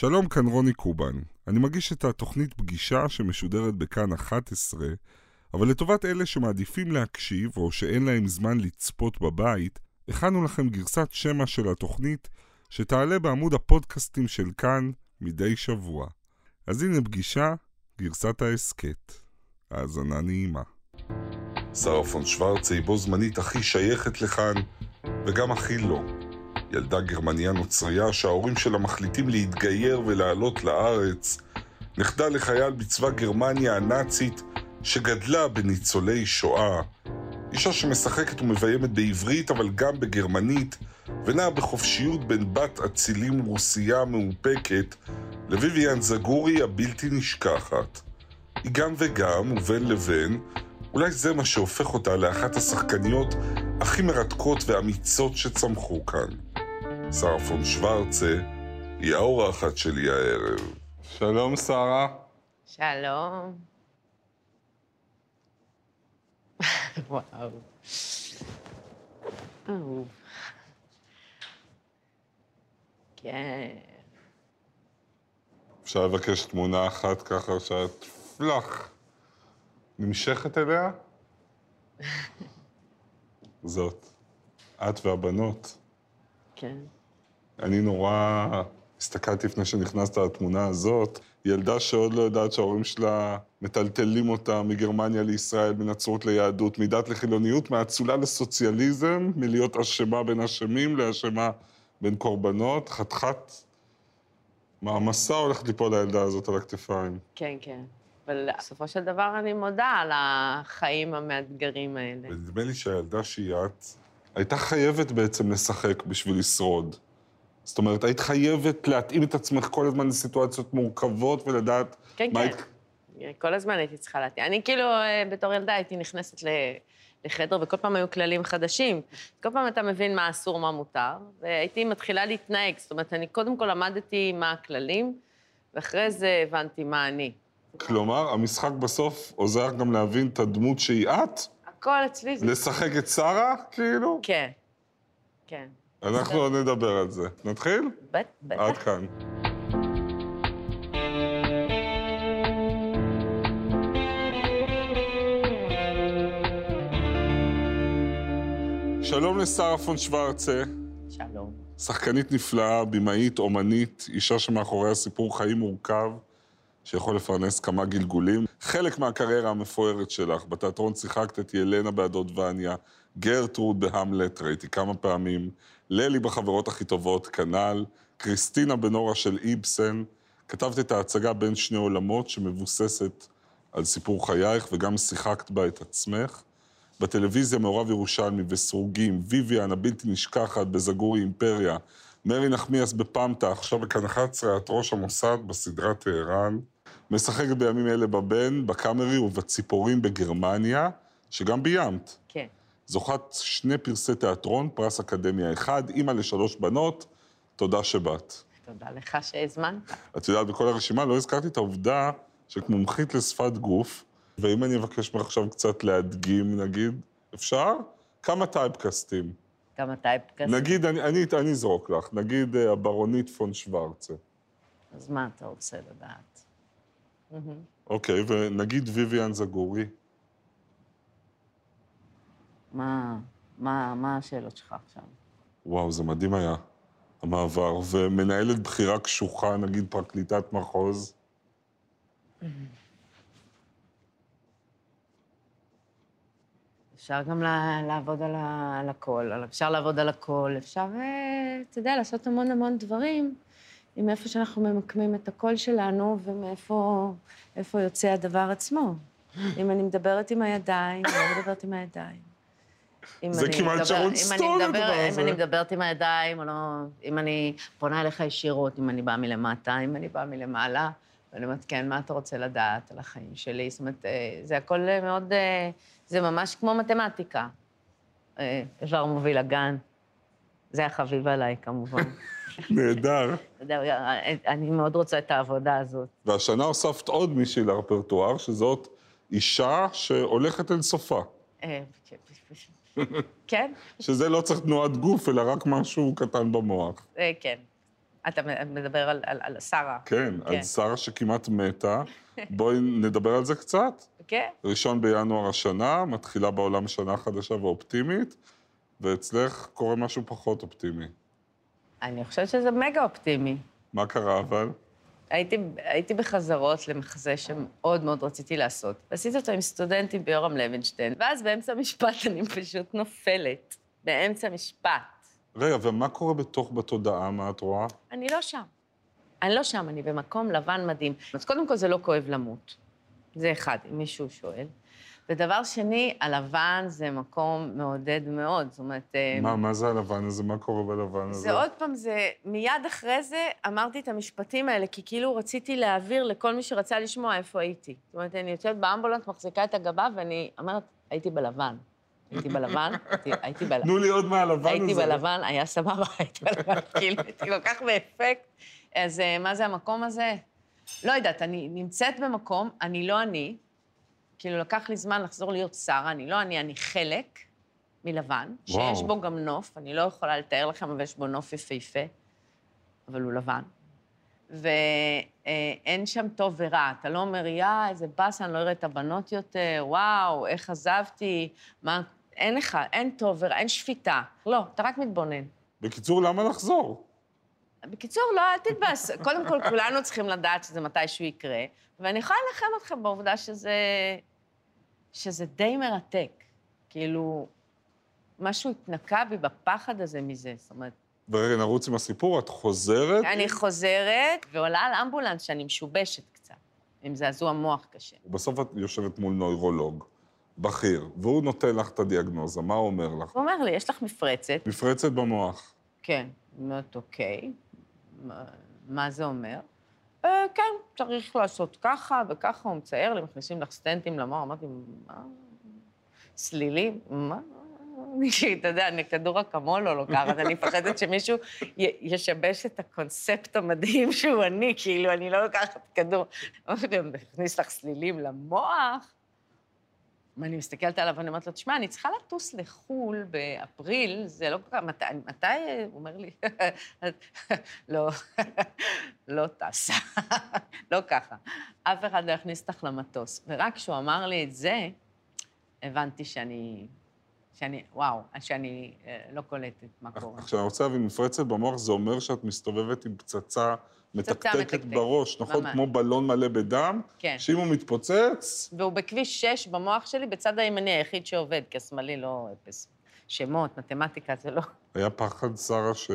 שלום, כאן רוני קובן. אני מגיש את התוכנית פגישה שמשודרת בכאן 11, אבל לטובת אלה שמעדיפים להקשיב או שאין להם זמן לצפות בבית, הכנו לכם גרסת שמע של התוכנית שתעלה בעמוד הפודקאסטים של כאן מדי שבוע. אז הנה פגישה, גרסת ההסכת. האזנה נעימה. שרה פון שוורצה היא בו זמנית הכי שייכת לכאן, וגם הכי לא. ילדה גרמניה נוצרייה שההורים שלה מחליטים להתגייר ולעלות לארץ, נכדה לחייל בצבא גרמניה הנאצית שגדלה בניצולי שואה, אישה שמשחקת ומביימת בעברית אבל גם בגרמנית, ונעה בחופשיות בין בת אצילים רוסייה מאופקת לביביאן זגורי הבלתי נשכחת. היא גם וגם, ובין לבין, אולי זה מה שהופך אותה לאחת השחקניות הכי מרתקות ואמיצות שצמחו כאן. שרה פון שוורצה היא האורחת שלי הערב. שלום, שרה. שלום. וואו. אהוב. כן. אפשר לבקש תמונה אחת ככה שאת פלאח נמשכת אליה? זאת. את והבנות. כן. אני נורא הסתכלתי לפני שנכנסת לתמונה הזאת, ילדה שעוד לא יודעת שההורים שלה מטלטלים אותה מגרמניה לישראל, מנצרות ליהדות, מדת לחילוניות, מאצולה לסוציאליזם, מלהיות אשמה בין אשמים לאשמה בין קורבנות, חתיכת מעמסה הולכת ליפול לילדה הזאת על הכתפיים. כן, כן. אבל בסופו של דבר אני מודה על החיים המאתגרים האלה. ונדמה לי שהילדה שהיא את, הייתה חייבת בעצם לשחק בשביל לשרוד. זאת אומרת, היית חייבת להתאים את עצמך כל הזמן לסיטואציות מורכבות ולדעת כן, כן. היית... כל הזמן הייתי צריכה להתאים. אני כאילו, אה, בתור ילדה הייתי נכנסת ל... לחדר, וכל פעם היו כללים חדשים. כל פעם אתה מבין מה אסור, מה מותר, והייתי מתחילה להתנהג. זאת אומרת, אני קודם כל למדתי מה הכללים, ואחרי זה הבנתי מה אני. כלומר, המשחק בסוף עוזר גם להבין את הדמות שהיא את? הכל אצלי זה... לשחק את שרה, כאילו? כן, כן. אנחנו עוד נדבר על זה. נתחיל? בט- בטח. עד כאן. שלום לשרה פון שוורצה, שלום. שחקנית נפלאה, במאית, אומנית, אישה שמאחוריה סיפור חיים מורכב, שיכול לפרנס כמה גלגולים. חלק מהקריירה המפוארת שלך, בתיאטרון שיחקת את ילנה בהדוד וניה, גרטרוד בהמלט, ראיתי כמה פעמים, ללי בחברות הכי טובות, כנ"ל, קריסטינה בנורה של איבסן, כתבת את ההצגה בין שני עולמות שמבוססת על סיפור חייך, וגם שיחקת בה את עצמך. בטלוויזיה מעורב ירושלמי וסרוגים, ויvian הבלתי נשכחת בזגורי אימפריה, מרי נחמיאס בפמטה, עכשיו בכאן 11, את ראש המוסד בסדרת טהרן. משחקת בימים אלה בבן, בקאמרי ובציפורים בגרמניה, שגם ביימת. כן. זוכת שני פרסי תיאטרון, פרס אקדמיה אחד, אימא לשלוש בנות, תודה שבאת. תודה לך שהזמנת. את יודעת, בכל הרשימה לא הזכרתי את העובדה שאת מומחית לשפת גוף, ואם אני אבקש ממך עכשיו קצת להדגים, נגיד, אפשר? כמה טייפקסטים. הטייפ כזה. נגיד, אני, אני, אני אזרוק לך, נגיד אה, הברונית פון שוורצה. אז מה אתה רוצה לדעת? מהמם. אוקיי, ונגיד ויvian זגורי. מה, מה, מה השאלות שלך עכשיו? וואו, זה מדהים היה, המעבר. ומנהלת בכירה קשוחה, נגיד פרקליטת מחוז. אפשר גם לעבוד על, ה, על הכל, אפשר לעבוד על הכל, אפשר, אה, אתה יודע, לעשות המון המון דברים עם איפה שאנחנו ממקמים את הקול שלנו ומאיפה איפה יוצא הדבר עצמו. אם אני מדברת עם הידיים, או לא מדברת עם הידיים. אם זה אני כמעט שרון אם אני סטון, הדבר אם הזה. אני מדברת עם הידיים, או לא... אם אני פונה אליך ישירות, אם אני באה מלמטה, אם אני באה מלמעלה, ואני אומרת, כן, מה אתה רוצה לדעת על החיים שלי? זאת אומרת, אה, זה הכל אה, מאוד... אה, זה ממש כמו מתמטיקה. אה, איבר מוביל הגן. זה החביב עליי, כמובן. נהדר. יודע, אה, אני מאוד רוצה את העבודה הזאת. והשנה הוספת עוד מישהי לרפרטואר, שזאת אישה שהולכת אל סופה. אה, כן, שזה לא צריך תנועת גוף, אלא רק משהו קטן במוח. אה, כן. אתה מדבר על, על, על שרה. כן, כן, על שרה שכמעט מתה. בואי נדבר על זה קצת. כן. ראשון בינואר השנה, מתחילה בעולם שנה חדשה ואופטימית, ואצלך קורה משהו פחות אופטימי. אני חושבת שזה מגה אופטימי. מה קרה אבל? הייתי, הייתי בחזרות למחזה שמאוד מאוד רציתי לעשות. ועשיתי אותו עם סטודנטים ביורם לוינשטיין, ואז באמצע המשפט אני פשוט נופלת. באמצע משפט. רגע, ומה קורה בתוך בתודעה, מה את רואה? אני לא שם. אני לא שם, אני במקום לבן מדהים. אז קודם כל, זה לא כואב למות. זה אחד, אם מישהו שואל. ודבר שני, הלבן זה מקום מעודד מאוד, זאת אומרת... אה, מה, מה זה הלבן הזה? מה קורה בלבן הזה? זה עוד פעם, זה... מיד אחרי זה אמרתי את המשפטים האלה, כי כאילו רציתי להעביר לכל מי שרצה לשמוע איפה הייתי. זאת אומרת, אני יוצאת באמבולנס, מחזיקה את הגבה, ואני אומרת, הייתי בלבן. הייתי בלבן, הייתי בלבן. תנו לי עוד מהלבן הזה. הייתי בלבן, היה סבבה, הייתי בלבן, כאילו, הייתי כל כך באפקט. אז אה, מה זה המקום הזה? לא יודעת, אני נמצאת במקום, אני לא אני, כאילו, לקח לי זמן לחזור להיות שרה, אני לא אני, אני חלק מלבן, וואו. שיש בו גם נוף, אני לא יכולה לתאר לכם, אבל יש בו נוף יפהפה, אבל הוא לבן. ואין שם טוב ורע. אתה לא אומר, יא, איזה באסה, אני לא אראה את הבנות יותר, וואו, איך עזבתי, מה... אין לך, אין טוב ורע, אין שפיטה. לא, אתה רק מתבונן. בקיצור, למה לחזור? בקיצור, לא, אל תתבאס. קודם כל, כולנו צריכים לדעת שזה מתישהו יקרה, ואני יכולה לנחם אתכם בעובדה שזה... שזה די מרתק. כאילו, משהו התנקה בי בפחד הזה מזה, זאת אומרת... ורגע, נרוץ עם הסיפור, את חוזרת? אני חוזרת, ועולה על אמבולנס שאני משובשת קצת, עם זעזוע מוח קשה. בסוף את יושבת מול נוירולוג. בכיר, והוא נותן לך את הדיאגנוזה, מה הוא אומר לך? הוא אומר לי, יש לך מפרצת. מפרצת במוח. כן. אומרת, אוקיי, מה זה אומר? אה, כן, צריך לעשות ככה וככה, הוא מצייר לי, מכניסים לך סטנטים למוח, אמרתי, מה? סלילים? מה? אתה יודע, אני כדור אקמול לא לוקחת, אני מפחדת שמישהו ישבש את הקונספט המדהים שהוא אני, כאילו, אני לא לוקחת כדור. אמרתי, אני מכניס לך סלילים למוח? ואני מסתכלת עליו ואני אומרת לו, תשמע, אני צריכה לטוס לחו"ל באפריל, זה לא כל כך... מתי, מתי? הוא אומר לי, לא, לא טס, לא ככה. אף אחד לא יכניס אותך למטוס. ורק כשהוא אמר לי את זה, הבנתי שאני... שאני, וואו, שאני אה, לא קולטת מה קורה. עכשיו, אני רוצה להבין, מפרצת במוח זה אומר שאת מסתובבת עם פצצה מתקתקת בראש, נכון? ממש. כמו בלון מלא בדם, כן. שאם הוא מתפוצץ... והוא בכביש 6 במוח שלי, בצד הימני היחיד שעובד, כי השמאלי לא אפס. שמות, מתמטיקה, זה לא... היה פחד, שרה, ש...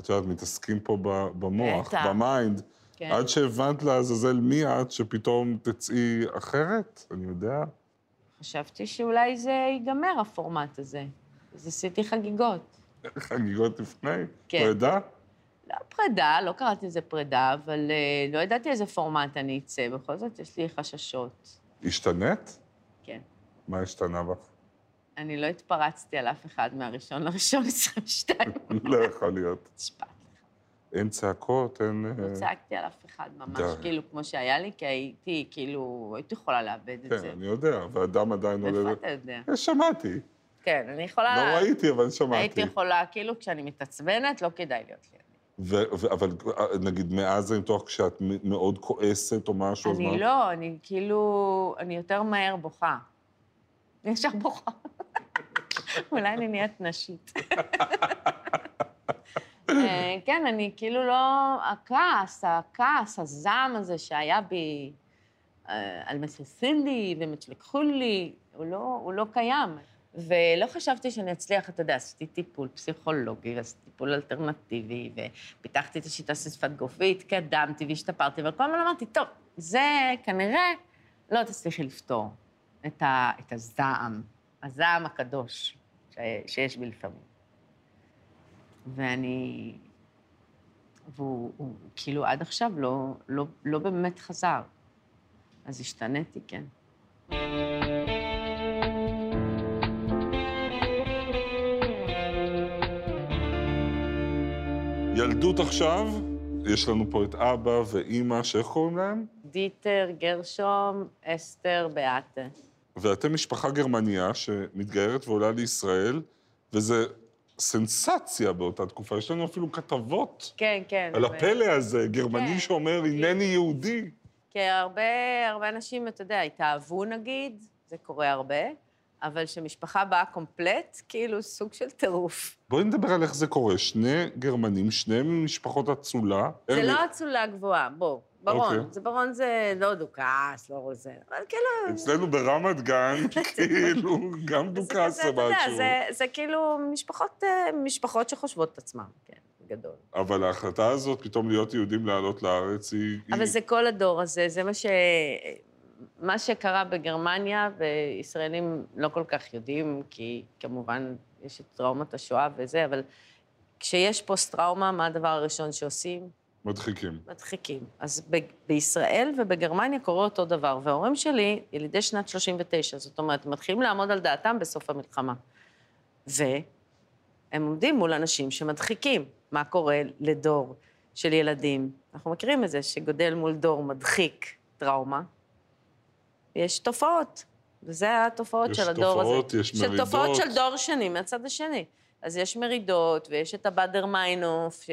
את יודעת, מתעסקים פה במוח, ב mind. כן. עד שהבנת לעזאזל מי את, שפתאום תצאי אחרת? אני יודע. חשבתי שאולי זה ייגמר, הפורמט הזה. אז עשיתי חגיגות. חגיגות לפני? כן. פרידה? לא פרידה, לא קראתי לזה פרידה, אבל uh, לא ידעתי איזה פורמט אני אצא, בכל זאת יש לי חששות. השתנית? כן. מה השתנה בך? אני לא התפרצתי על אף אחד מהראשון לראשון 22. לא יכול להיות. נשפט לך. אין צעקות, אין... לא צעקתי על אף אחד, ממש כאילו כמו שהיה לי, כי הייתי, כאילו, הייתי יכולה לאבד את זה. כן, אני יודע, ואדם עדיין עולה... איפה אתה יודע? אה, שמעתי. כן, אני יכולה... לא ראיתי, אבל שמעתי. הייתי יכולה, כאילו, כשאני מתעצבנת, לא כדאי להיות לי. ו- ו- אבל נגיד מאז אני בטוח כשאת מאוד כועסת או משהו, אז מה? אני לא, אני כאילו, אני יותר מהר בוכה. אני ישר בוכה. אולי אני נהיית נשית. אה, כן, אני כאילו לא... הכעס, הכעס, הזעם הזה שהיה בי אה, על מה שעושים לי ומה שלקחו לי, הוא לא, הוא לא קיים. ולא חשבתי שאני אצליח, אתה יודע, עשיתי טיפול פסיכולוגי, עשיתי טיפול אלטרנטיבי, ופיתחתי את השיטה של שפת גוף, והתקדמתי והשתפרתי, וכל הזמן אמרתי, טוב, זה כנראה לא תצליחי לפתור את, ה, את הזעם, הזעם הקדוש ש, שיש בי לפעמים. ואני... והוא הוא, כאילו עד עכשיו לא, לא, לא באמת חזר. אז השתניתי, כן. ילדות עכשיו, יש לנו פה את אבא ואימא, שאיך קוראים להם? דיטר, גרשום, אסתר, באטה. ואתם משפחה גרמניה שמתגיירת ועולה לישראל, וזה סנסציה באותה תקופה, יש לנו אפילו כתבות כן, כן. על ו- הפלא הזה, גרמני כן. שאומר, הנני יהודי. כי הרבה, הרבה אנשים, אתה יודע, התאהבו נגיד, זה קורה הרבה, אבל כשמשפחה באה קומפלט, כאילו סוג של טירוף. בואי נדבר על איך זה קורה. שני גרמנים, שניהם ממשפחות אצולה. זה הם- לא אצולה גבוהה, בוא, ברון. אוקיי. זה ברון זה לא דוכס, לא זה, אבל כאילו... אצלנו ברמת גן, כאילו, גם זה דוכס זה אתה יודע, משהו. זה, זה כאילו משפחות, אה, משפחות שחושבות את עצמן, כן, בגדול. אבל ההחלטה הזאת, פתאום להיות יהודים לעלות לארץ, היא... אבל היא- זה כל הדור הזה, זה מה ש... מה שקרה בגרמניה, וישראלים לא כל כך יודעים, כי כמובן יש את טראומת השואה וזה, אבל כשיש פוסט-טראומה, מה הדבר הראשון שעושים? מדחיקים. מדחיקים. אז ב- בישראל ובגרמניה קורה אותו דבר, וההורים שלי, ילידי שנת 39, זאת אומרת, מתחילים לעמוד על דעתם בסוף המלחמה. והם עומדים מול אנשים שמדחיקים. מה קורה לדור של ילדים? אנחנו מכירים את זה, שגודל מול דור מדחיק טראומה. יש תופעות, וזה התופעות יש של הדור הזה. תופעות, יש של תופעות מרידות. של דור שני מהצד השני. אז יש מרידות, ויש את הבאדר מיינוף, ש...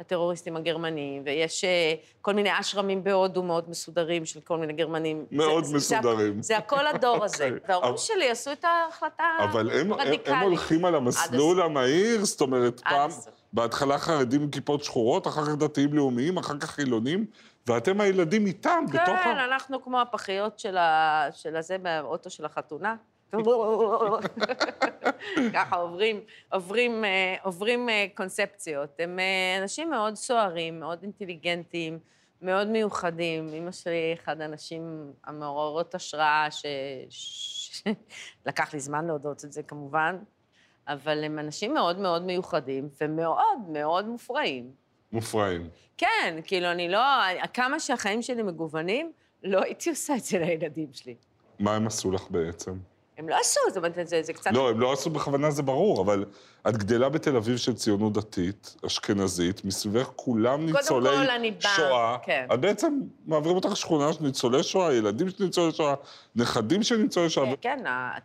הטרוריסטים הגרמנים, ויש אה, כל מיני אשרמים בהודו מאוד מסודרים של כל מיני גרמנים. מאוד זה- זה- מסודרים. זה הכל הדור הזה. אוקיי. וההורים שלי עשו את ההחלטה אבל הם, הם. הם הולכים על המסלול המהיר, זאת אומרת, פעם. בהתחלה חרדים עם כיפות שחורות, אחר כך דתיים לאומיים, אחר כך חילונים, ואתם הילדים איתם, בתוך כן, ה... אנחנו כמו הפחיות של, ה... של הזה באוטו של החתונה. ככה עוברים, עוברים, אה, עוברים אה, קונספציות. הם אה, אנשים מאוד סוערים, מאוד אינטליגנטים, מאוד מיוחדים. אמא שלי, אחד האנשים המעוררות השראה, ש... ש... לקח לי זמן להודות את זה כמובן, אבל הם אנשים מאוד מאוד מיוחדים ומאוד מאוד מופרעים. מופרעים. כן, כאילו, אני לא... כמה שהחיים שלי מגוונים, לא הייתי עושה את זה לילדים שלי. מה הם עשו לך בעצם? הם לא עשו, זאת אומרת, זה, זה קצת... לא, הם לא עשו בכוונה, זה ברור, אבל את גדלה בתל אביב של ציונות דתית, אשכנזית, מסביבך כולם ניצולי כל, אני באה- שואה. כן. את בעצם מעבירים אותך שכונה של ניצולי שואה, ילדים של ניצולי שואה, נכדים של ניצולי שואה. כן, כן, ה-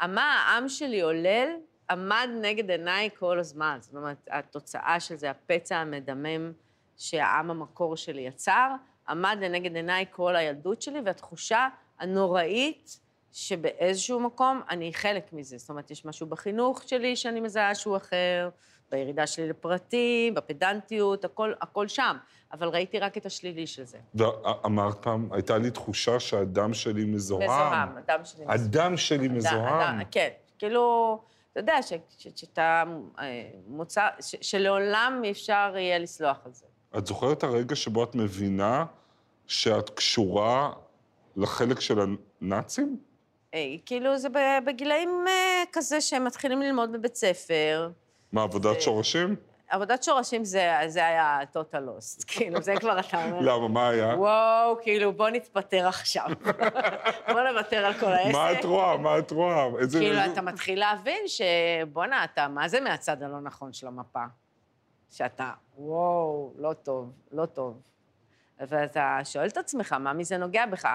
ה- מה העם שלי עולל, עמד נגד עיניי כל הזמן. זאת אומרת, התוצאה של זה, הפצע המדמם שהעם המקור שלי יצר, עמד לנגד עיניי כל הילדות שלי, והתחושה הנוראית שבאיזשהו מקום אני חלק מזה. זאת אומרת, יש משהו בחינוך שלי שאני מזהה שהוא אחר, בירידה שלי לפרטי, בפדנטיות, הכל, הכל שם. אבל ראיתי רק את השלילי של זה. ואמרת פעם, הייתה לי תחושה שהדם שלי מזוהם. מזוהם, הדם שלי מזוהם. הדם שלי מזוהם. כן, כאילו, אתה יודע שאתה אה, מוצא, שלעולם אפשר יהיה לסלוח על זה. את זוכרת את הרגע שבו את מבינה שאת קשורה לחלק של הנאצים? אה, כאילו, זה בגילאים אה, כזה שהם מתחילים ללמוד בבית ספר. מה, עבודת שורשים? עבודת שורשים זה, זה היה total lost, כאילו, זה כבר אתה אומר, למה, מה היה? וואו, כאילו, בוא נתפטר עכשיו. בוא נוותר על כל העסק. מה את רואה? מה את רואה? איזה... כאילו, אתה מתחיל להבין שבואנה, אתה, מה זה מהצד הלא נכון של המפה? שאתה, וואו, לא טוב, לא טוב. ואתה שואל את עצמך, מה מזה נוגע בך?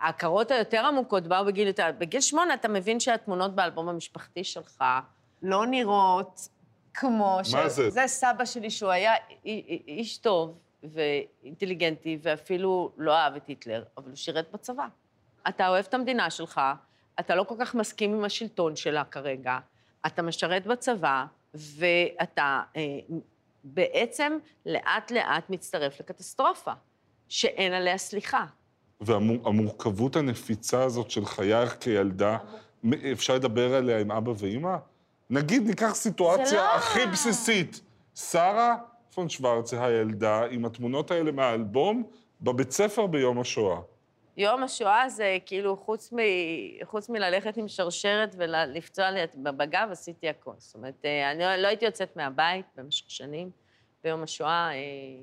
ההכרות היותר עמוקות באו בגיל יותר... בגיל שמונה אתה מבין שהתמונות באלבום המשפחתי שלך לא נראות כמו... מה זה? זה סבא שלי, שהוא היה איש טוב ואינטליגנטי, ואפילו לא אהב את היטלר, אבל הוא שירת בצבא. אתה אוהב את המדינה שלך, אתה לא כל כך מסכים עם השלטון שלה כרגע, אתה משרת בצבא, ואתה אה, בעצם לאט-לאט מצטרף לקטסטרופה, שאין עליה סליחה. והמורכבות הנפיצה הזאת של חייך כילדה, אפשר לדבר עליה עם אבא ואימא? נגיד, ניקח סיטואציה לא- הכי בסיסית. שרה פון שוורצה, הילדה, עם התמונות האלה מהאלבום, בבית ספר ביום השואה. יום השואה זה כאילו, חוץ, מ, חוץ מללכת עם שרשרת ולפצוע לי בגב, עשיתי הכול. זאת אומרת, אה, אני לא, לא הייתי יוצאת מהבית במשך שנים. ביום השואה... אה,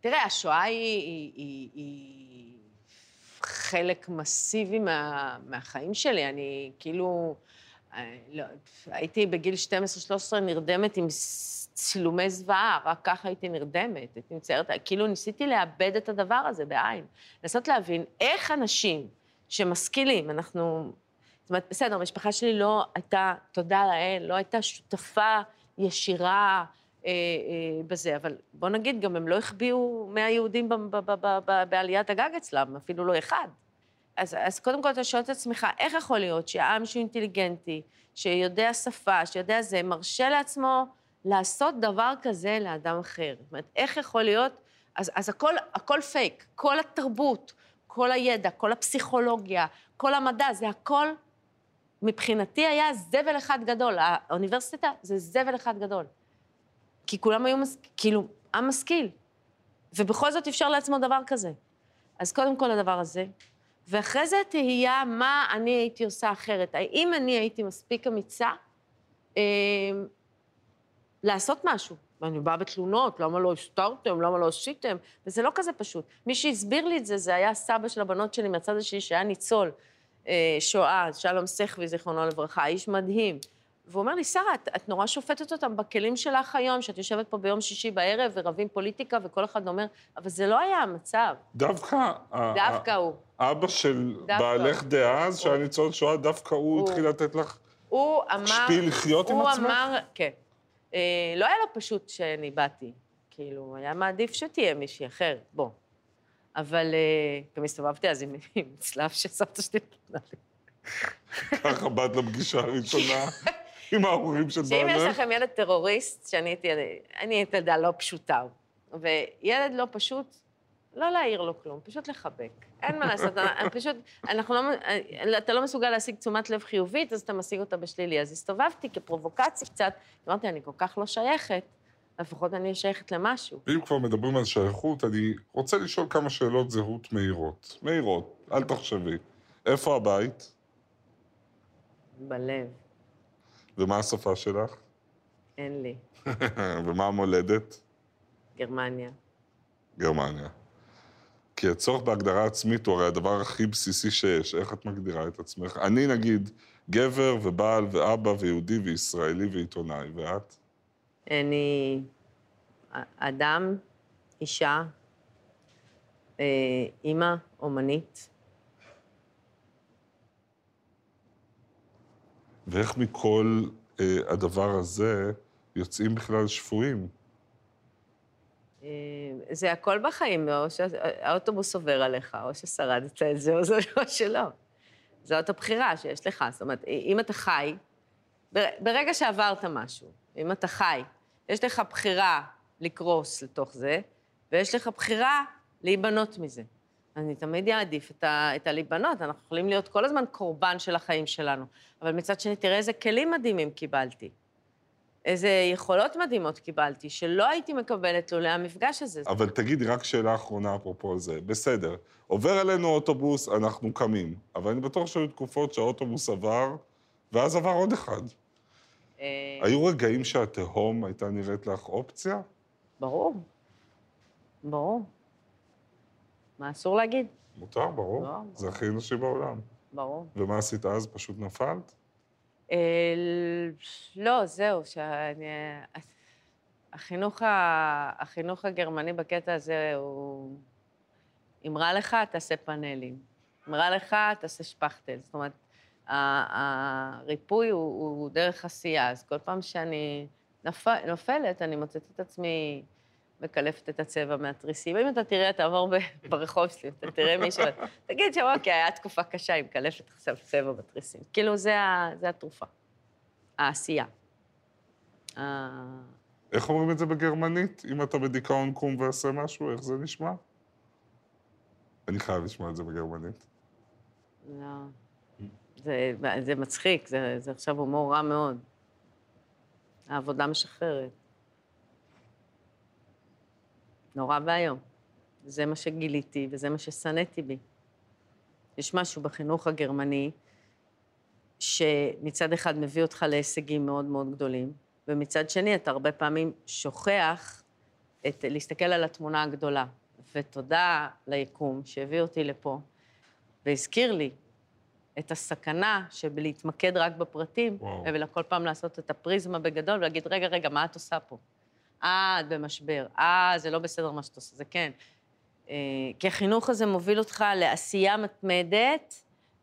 תראה, השואה היא, היא, היא, היא חלק מסיבי מה, מהחיים שלי. אני כאילו... לא, הייתי בגיל 12-13 נרדמת עם צילומי זוועה, רק ככה הייתי נרדמת. הייתי מציירת, כאילו ניסיתי לאבד את הדבר הזה בעין. לנסות להבין איך אנשים שמשכילים, אנחנו... זאת אומרת, בסדר, המשפחה שלי לא הייתה, תודה לאל, לא הייתה שותפה ישירה אה, אה, בזה, אבל בוא נגיד, גם הם לא החביאו 100 יהודים ב- ב- ב- בעליית הגג אצלם, אפילו לא אחד. אז, אז קודם כל אתה שואל את עצמך, איך יכול להיות שהעם שהוא אינטליגנטי, שיודע שפה, שיודע זה, מרשה לעצמו לעשות דבר כזה לאדם אחר? זאת אומרת, איך יכול להיות... אז, אז הכל, הכל פייק, כל התרבות, כל הידע, כל הפסיכולוגיה, כל המדע, זה הכל, מבחינתי היה זבל אחד גדול. האוניברסיטה זה זבל אחד גדול. כי כולם היו, מס... כאילו, עם משכיל. ובכל זאת אפשר לעצמו דבר כזה. אז קודם כל הדבר הזה. ואחרי זה תהייה מה אני הייתי עושה אחרת. האם אני הייתי מספיק אמיצה אה, לעשות משהו? ואני באה בתלונות, למה לא הסתרתם, למה לא עשיתם? וזה לא כזה פשוט. מי שהסביר לי את זה, זה היה סבא של הבנות שלי מהצד השני, שהיה ניצול אה, שואה, שלום סחבי, זיכרונו לברכה, איש מדהים. והוא אומר לי, שרה, את, את נורא שופטת אותם בכלים שלך היום, שאת יושבת פה ביום שישי בערב ורבים פוליטיקה, וכל אחד אומר, אבל זה לא היה המצב. דווקא... דווקא הוא. אבא של בעלך דאז, שהיה ניצול שואה, דווקא הוא הוא. התחיל לתת לך הוא אמר... שפיל לחיות עם הוא עצמך? אמר, כן. אה, לא היה לו פשוט שאני באתי. כאילו, היה מעדיף שתהיה מישהי אחר, בוא. אבל אה, גם הסתובבתי אז עם, עם צלב שסבתא שלי נתנה לי. ככה באת לפגישה הראשונה עם ההורים של שאם יש בעלך? לכם ילד טרוריסט, שאני הייתי, אני הייתי ילדה לא פשוטה, וילד לא פשוט, לא להעיר לו כלום, פשוט לחבק. אין מה לעשות, אני פשוט, אנחנו לא, אתה לא מסוגל להשיג תשומת לב חיובית, אז אתה משיג אותה בשלילי. אז הסתובבתי כפרובוקציה קצת, אמרתי, אני כל כך לא שייכת, לפחות אני שייכת למשהו. ואם כבר מדברים על שייכות, אני רוצה לשאול כמה שאלות זהות מהירות. מהירות, אל תחשבי. איפה הבית? בלב, ומה השפה שלך? אין לי. ומה המולדת? גרמניה. גרמניה. כי הצורך בהגדרה עצמית הוא הרי הדבר הכי בסיסי שיש. איך את מגדירה את עצמך? אני, נגיד, גבר ובעל ואבא ויהודי וישראלי ועיתונאי, ואת? אני אדם, אישה, אה, אימא, אומנית. ואיך מכל אה, הדבר הזה יוצאים בכלל שפויים? אה, זה הכל בחיים, או שהאוטובוס עובר עליך, או ששרדת את זה, או או שלא. זאת הבחירה שיש לך. זאת אומרת, אם אתה חי, בר- ברגע שעברת משהו, אם אתה חי, יש לך בחירה לקרוס לתוך זה, ויש לך בחירה להיבנות מזה. אני תמיד אעדיף את, ה, את הלהיבנות, אנחנו יכולים להיות כל הזמן קורבן של החיים שלנו. אבל מצד שני, תראה איזה כלים מדהימים קיבלתי. איזה יכולות מדהימות קיבלתי, שלא הייתי מקבלת לולא המפגש הזה. אבל תגידי, רק שאלה אחרונה אפרופו זה. בסדר, עובר אלינו אוטובוס, אנחנו קמים. אבל אני בטוח שהיו תקופות שהאוטובוס עבר, ואז עבר עוד אחד. אה, היו רגעים שהתהום הייתה נראית לך אופציה? ברור. ברור. מה אסור להגיד? מותר, ברור. לא, זה הכי אנושי בעולם. ברור. ומה עשית אז? פשוט נפלת? אה, לא, זהו, שאני... החינוך, ה... החינוך הגרמני בקטע הזה הוא... אם רע לך, תעשה פאנלים. אם רע לך, תעשה שפכטל. זאת אומרת, הריפוי הוא, הוא דרך עשייה, אז כל פעם שאני. נופלת, אני מוצאת את עצמי מקלפת את הצבע מהתריסים. אם אתה תראה, תעבור ברחוב שלי, אתה תראה מישהו, תגיד שם, אוקיי, היה תקופה קשה, היא מקלפת עכשיו צבע בתריסים. כאילו, זה, ה... זה התרופה. העשייה. איך אומרים את זה בגרמנית? אם אתה בדיכאון קום ועשה משהו, איך זה נשמע? אני חייב לשמוע את זה בגרמנית. לא. זה, זה מצחיק, זה, זה עכשיו הומור רע מאוד. העבודה משחררת. נורא ואיום. זה מה שגיליתי וזה מה ששנאתי בי. יש משהו בחינוך הגרמני שמצד אחד מביא אותך להישגים מאוד מאוד גדולים, ומצד שני אתה הרבה פעמים שוכח את, להסתכל על התמונה הגדולה. ותודה ליקום שהביא אותי לפה והזכיר לי את הסכנה שבלהתמקד רק בפרטים, וואו. אלא כל פעם לעשות את הפריזמה בגדול ולהגיד, רגע, רגע, מה את עושה פה? אה, את במשבר. אה, זה לא בסדר מה שאת עושה, זה כן. אה, כי החינוך הזה מוביל אותך לעשייה מתמדת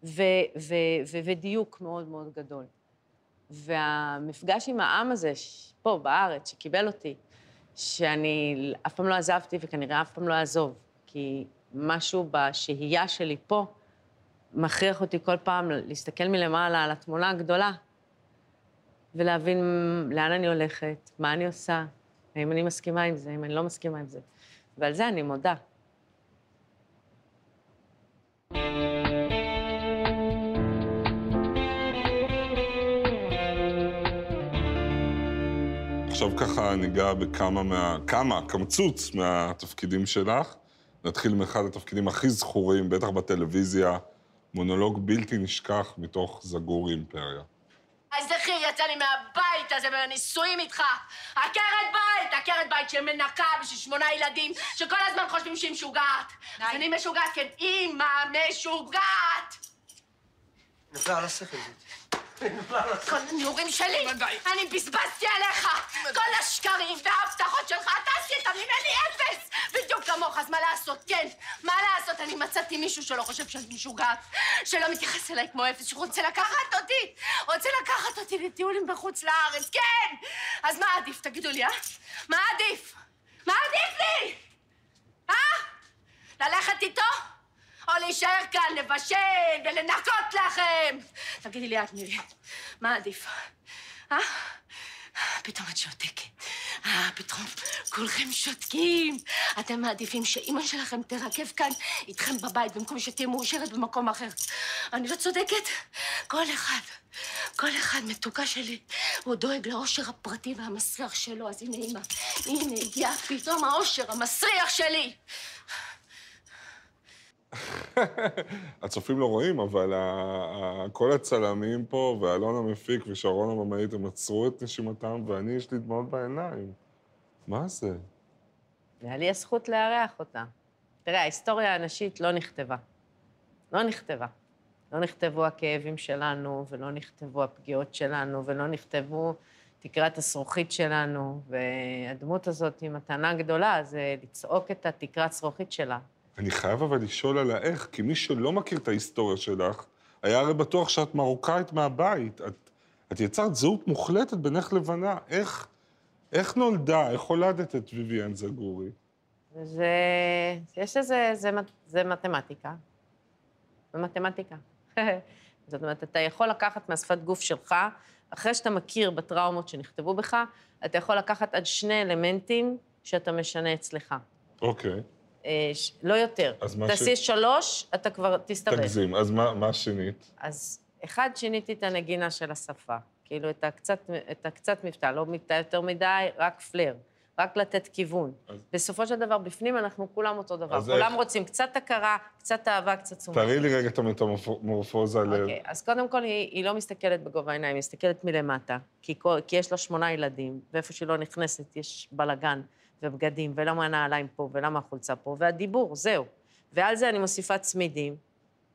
ו- ו- ו- ודיוק מאוד מאוד גדול. והמפגש עם העם הזה, פה, בארץ, שקיבל אותי, שאני אף פעם לא עזבתי וכנראה אף פעם לא אעזוב, כי משהו בשהייה שלי פה מכריח אותי כל פעם להסתכל מלמעלה על התמונה הגדולה ולהבין לאן אני הולכת, מה אני עושה, האם אני מסכימה עם זה, האם אני לא מסכימה עם זה. ועל זה אני מודה. עכשיו ככה ניגע בכמה מה... כמה, קמצוץ מהתפקידים שלך. נתחיל מאחד התפקידים הכי זכורים, בטח בטלוויזיה, מונולוג בלתי נשכח מתוך זגור אימפריה. אז יצא לי מהבית הזה בנישואים איתך. עקרת בית, עקרת בית שמנקה בשביל שמונה ילדים, שכל הזמן חושבים שהיא משוגעת. אז אני משוגעת, כן, אימא משוגעת! נפלה על השכל זאת. כל הנעורים שלי, אני בזבזתי עליך. כל השקרים וההבטחות שלך, אתה עשית ממני אפס! בדיוק כמוך, אז מה לעשות, כן? מה לעשות? אני מצאתי מישהו שלא חושב שאני משוגעת, שלא מתייחס אליי כמו אפס, שרוצה לקחת אותי, רוצה לקחת אותי לטיולים בחוץ לארץ, כן! אז מה עדיף, תגידו לי, אה? מה עדיף? מה עדיף לי? אה? ללכת איתו? או להישאר כאן, לבשל ולנקות לכם? תגידי לי את, מירי, מה עדיף? אה? פתאום את שותקת. אה, פתאום כולכם שותקים. אתם מעדיפים שאימא שלכם תרכב כאן איתכם בבית במקום שתהיה מאושרת במקום אחר. אני לא צודקת? כל אחד, כל אחד מתוקה שלי, הוא דואג לאושר הפרטי והמסריח שלו. אז הנה אימא, הנה הגיע פתאום האושר המסריח שלי. הצופים לא רואים, אבל כל הצלמים פה, ואלון המפיק ושרון הבמאית, הם עצרו את נשימתם, ואני, יש לי דמעות בעיניים. מה זה? והיה לי הזכות לארח אותה. תראה, ההיסטוריה הנשית לא נכתבה. לא נכתבה. לא נכתבו הכאבים שלנו, ולא נכתבו הפגיעות שלנו, ולא נכתבו תקרת הזכוכית שלנו, והדמות הזאת היא מתנה גדולה, זה לצעוק את התקרת זכוכית שלה. אני חייב אבל לשאול על האיך, כי מי שלא מכיר את ההיסטוריה שלך, היה הרי בטוח שאת מרוקאית מהבית. את, את יצרת זהות מוחלטת בינך לבנה. איך, איך נולדה, איך הולדת את ויvian זגורי? זה... יש לזה... זה, זה מתמטיקה. זה מתמטיקה. זאת אומרת, אתה יכול לקחת מהשפת גוף שלך, אחרי שאתה מכיר בטראומות שנכתבו בך, אתה יכול לקחת עד שני אלמנטים שאתה משנה אצלך. אוקיי, ש- לא יותר. אז מה ש- תעשי שלוש, אתה כבר תסתבך. תגזים. אז מה, מה שינית? אז אחד, שיניתי את הנגינה של השפה. כאילו, את הקצת, את הקצת מבטא, לא מבטא יותר מדי, רק פלר. רק לתת כיוון. אז- בסופו של דבר, בפנים אנחנו כולם אותו דבר. כולם איך- רוצים קצת הכרה, קצת אהבה, קצת תשומת. תראי לי רגע את המטמורפוזה ל... אוקיי, אז קודם כל, היא, היא לא מסתכלת בגובה העיניים, היא מסתכלת מלמטה, כי, כל, כי יש לה שמונה ילדים, ואיפה שהיא לא נכנסת יש בלגן ובגדים, ולמה הנעליים פה, ולמה החולצה פה, והדיבור, זהו. ועל זה אני מוסיפה צמידים,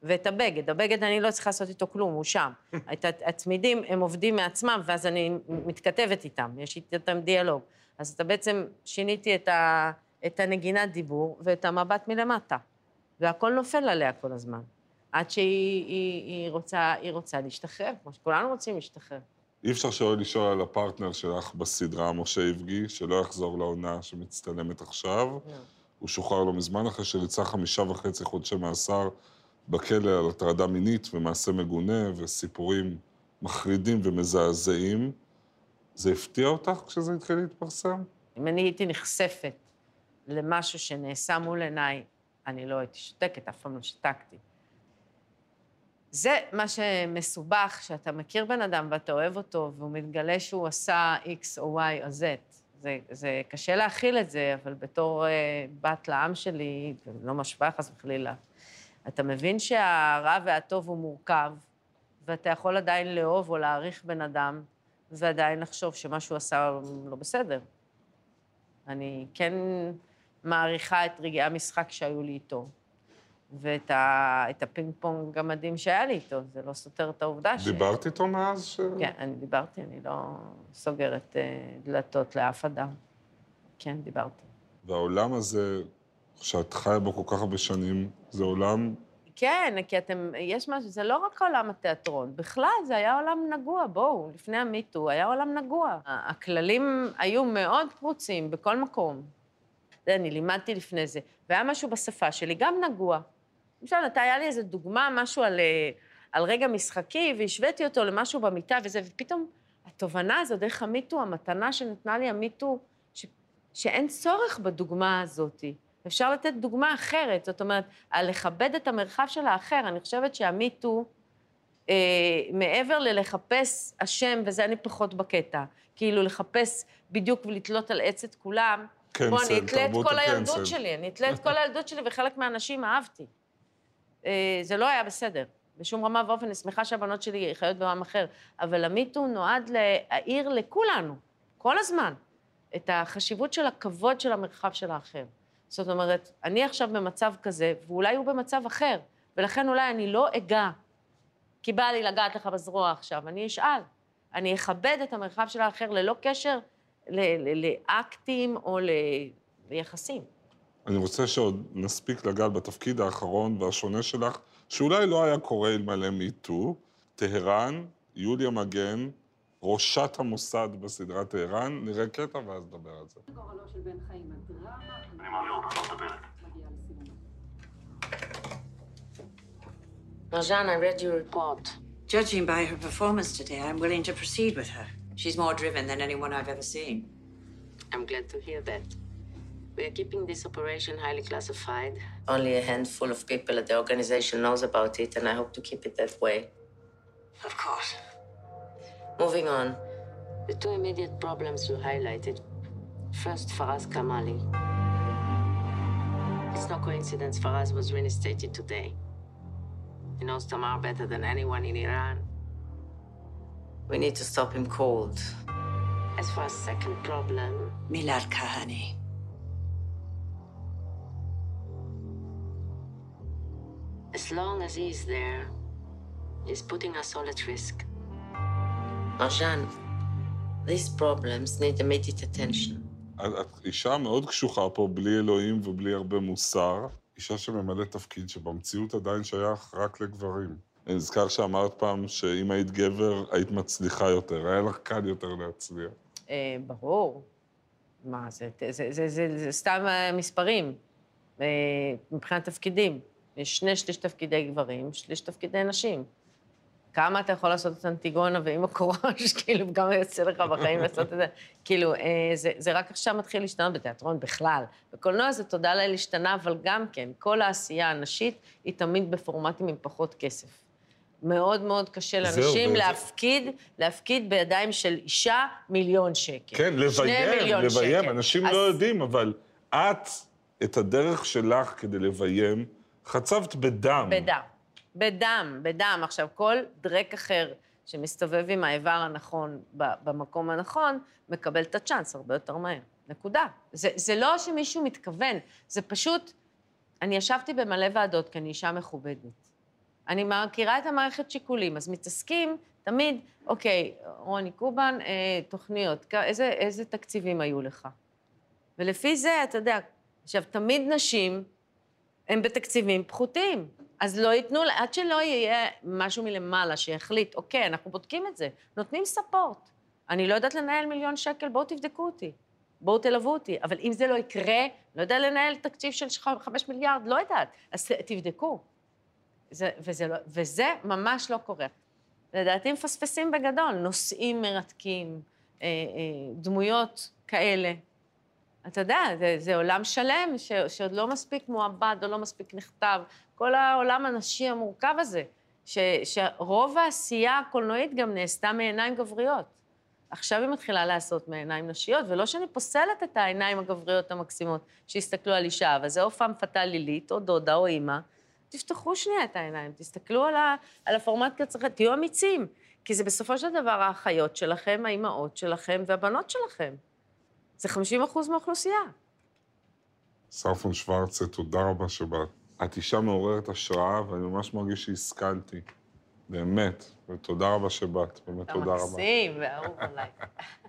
ואת הבגד. הבגד, אני לא צריכה לעשות איתו כלום, הוא שם. את הצמידים, הם עובדים מעצמם, ואז אני מתכתבת איתם, יש איתם דיאלוג. אז אתה בעצם, שיניתי את, ה, את הנגינת דיבור ואת המבט מלמטה. והכל נופל עליה כל הזמן. עד שהיא היא, היא רוצה, היא רוצה להשתחרר, כמו שכולנו רוצים להשתחרר. אי אפשר שלא לשאול על הפרטנר שלך בסדרה, משה איבגי, שלא יחזור לעונה שמצטלמת עכשיו. הוא שוחרר לא מזמן אחרי שריצה חמישה וחצי חודשי מאסר בכלא על הטרדה מינית ומעשה מגונה וסיפורים מחרידים ומזעזעים. זה הפתיע אותך כשזה התחיל להתפרסם? אם אני הייתי נחשפת למשהו שנעשה מול עיניי, אני לא הייתי שותקת, אף פעם לא שתקתי. זה מה שמסובך, שאתה מכיר בן אדם ואתה אוהב אותו, והוא מתגלה שהוא עשה X או Y או Z. זה, זה קשה להכיל את זה, אבל בתור אה, בת לאם שלי, לא משוואה חס וחלילה, אתה מבין שהרע והטוב הוא מורכב, ואתה יכול עדיין לאהוב או להעריך בן אדם, ועדיין לחשוב שמה שהוא עשה לא בסדר. אני כן מעריכה את רגעי המשחק שהיו לי איתו, ואת ה, הפינג פונג המדהים שהיה לי איתו, זה לא סותר את העובדה ש... דיברת איתו מאז ש... כן, אני דיברתי, אני לא סוגרת אה, דלתות לאף אדם. כן, דיברתי. והעולם הזה, שאת חיה בו כל כך הרבה שנים, זה עולם... כן, כי אתם, יש משהו, זה לא רק עולם התיאטרון, בכלל זה היה עולם נגוע, בואו, לפני המיטו היה עולם נגוע. הכללים היו מאוד פרוצים בכל מקום. אני לימדתי לפני זה, והיה משהו בשפה שלי, גם נגוע. למשל, אתה, היה לי איזו דוגמה, משהו על, אה, על רגע משחקי, והשוויתי אותו למשהו במיטה וזה, ופתאום התובנה הזו, דרך המיטו, המתנה שנתנה לי המיטו, ש, שאין צורך בדוגמה הזאת. אפשר לתת דוגמה אחרת, זאת אומרת, על לכבד את המרחב של האחר. אני חושבת שהמיטו, אה, מעבר ללחפש אשם, וזה אני פחות בקטע, כאילו לחפש בדיוק ולתלות על עץ את כולם, קנסל, בוא, אני אתלה את כל הילדות. שלי, אני אתלה את כל הילדות שלי, וחלק מהאנשים אהבתי. אה, זה לא היה בסדר. בשום רמה ואופן, אני שמחה שהבנות שלי חיות בעולם אחר, אבל המיטו נועד להעיר לכולנו, כל הזמן, את החשיבות של הכבוד של המרחב של האחר. זאת אומרת, אני עכשיו במצב כזה, ואולי הוא במצב אחר, ולכן אולי אני לא אגע, כי בא לי לגעת לך בזרוע עכשיו, אני אשאל. אני אכבד את המרחב של האחר ללא קשר לאקטים או ליחסים. אני רוצה שעוד נספיק לגעת בתפקיד האחרון והשונה שלך, שאולי לא היה קורה אלמלא מיטו, טהרן, יוליה מגן, ראשת המוסד בסדרה טהרן, נראה קטע ואז נדבר על זה. גורלו של בן חיים, הדרמה... אני מעביר אותך לסיומה. מרז'אן, I read your report. Judging by her performance today, I'm willing to proceed with her. She's more driven than anyone I've ever seen. I'm glad to hear that. We are keeping this operation highly classified. Only a handful of people at the organization knows about it, and I hope to keep it that way. Of course. Moving on. The two immediate problems you highlighted. First, Faraz Kamali. It's no coincidence Faraz was reinstated today. He knows Tamar better than anyone in Iran. We need to stop him cold. As for our second problem, Milad Kahani. As long as he's there, he's putting us all at risk. Marjan, these problems need immediate attention. את אישה מאוד קשוחה פה, בלי אלוהים ובלי הרבה מוסר. אישה שממלאת תפקיד שבמציאות עדיין שייך רק לגברים. אני נזכר שאמרת פעם שאם היית גבר, היית מצליחה יותר, היה לך קל יותר להצליח. אה, ברור. מה, זה, זה, זה, זה, זה, זה סתם אה, מספרים, אה, מבחינת תפקידים. יש שני שליש תפקידי גברים, שליש תפקידי נשים. כמה אתה יכול לעשות את אנטיגונה ועם הקורש, כאילו, גם יוצא לך בחיים לעשות את זה. כאילו, אה, זה, זה רק עכשיו מתחיל להשתנות בתיאטרון בכלל. בקולנוע זה תודה לאל השתנה, אבל גם כן, כל העשייה הנשית היא תמיד בפורמטים עם פחות כסף. מאוד מאוד קשה לאנשים להפקיד, להפקיד בידיים של אישה מיליון שקל. כן, לביים, לביים. שקל. אנשים אז לא יודעים, אבל את, את הדרך שלך כדי לביים, חצבת בדם. בדם. בדם, בדם. עכשיו, כל דרק אחר שמסתובב עם האיבר הנכון במקום הנכון, מקבל את הצ'אנס הרבה יותר מהר. נקודה. זה, זה לא שמישהו מתכוון, זה פשוט... אני ישבתי במלא ועדות, כי אני אישה מכובדת. אני מכירה את המערכת שיקולים, אז מתעסקים תמיד, אוקיי, רוני קובן, אה, תוכניות, איזה, איזה תקציבים היו לך? ולפי זה, אתה יודע, עכשיו, תמיד נשים הן בתקציבים פחותים. אז לא ייתנו, עד שלא יהיה משהו מלמעלה שיחליט, אוקיי, אנחנו בודקים את זה, נותנים ספורט. אני לא יודעת לנהל מיליון שקל, בואו תבדקו אותי. בואו תלוו אותי. אבל אם זה לא יקרה, לא יודע לנהל תקציב של חמש מיליארד, לא יודעת. אז תבדקו. זה, וזה, לא, וזה ממש לא קורה. לדעתי מפספסים בגדול, נושאים מרתקים, אה, אה, דמויות כאלה. אתה יודע, זה, זה עולם שלם ש, שעוד לא מספיק מועבד או לא מספיק נכתב. כל העולם הנשי המורכב הזה, ש, שרוב העשייה הקולנועית גם נעשתה מעיניים גבריות. עכשיו היא מתחילה לעשות מעיניים נשיות, ולא שאני פוסלת את העיניים הגבריות המקסימות שהסתכלו על אישה, אבל זה או פעם פתה לילית, או דודה, או אימא. תפתחו שנייה את העיניים, תסתכלו על, ה, על הפורמט כצלחת, תהיו אמיצים, כי זה בסופו של דבר האחיות שלכם, האימהות שלכם והבנות שלכם. זה 50 אחוז מהאוכלוסייה. סרפון שוורצה, תודה רבה שבאת. את אישה מעוררת השראה, ואני ממש מרגיש שהשכלתי. באמת. ותודה רבה שבאת, באמת אתה תודה רבה. מקסים ואהוב עליי.